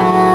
far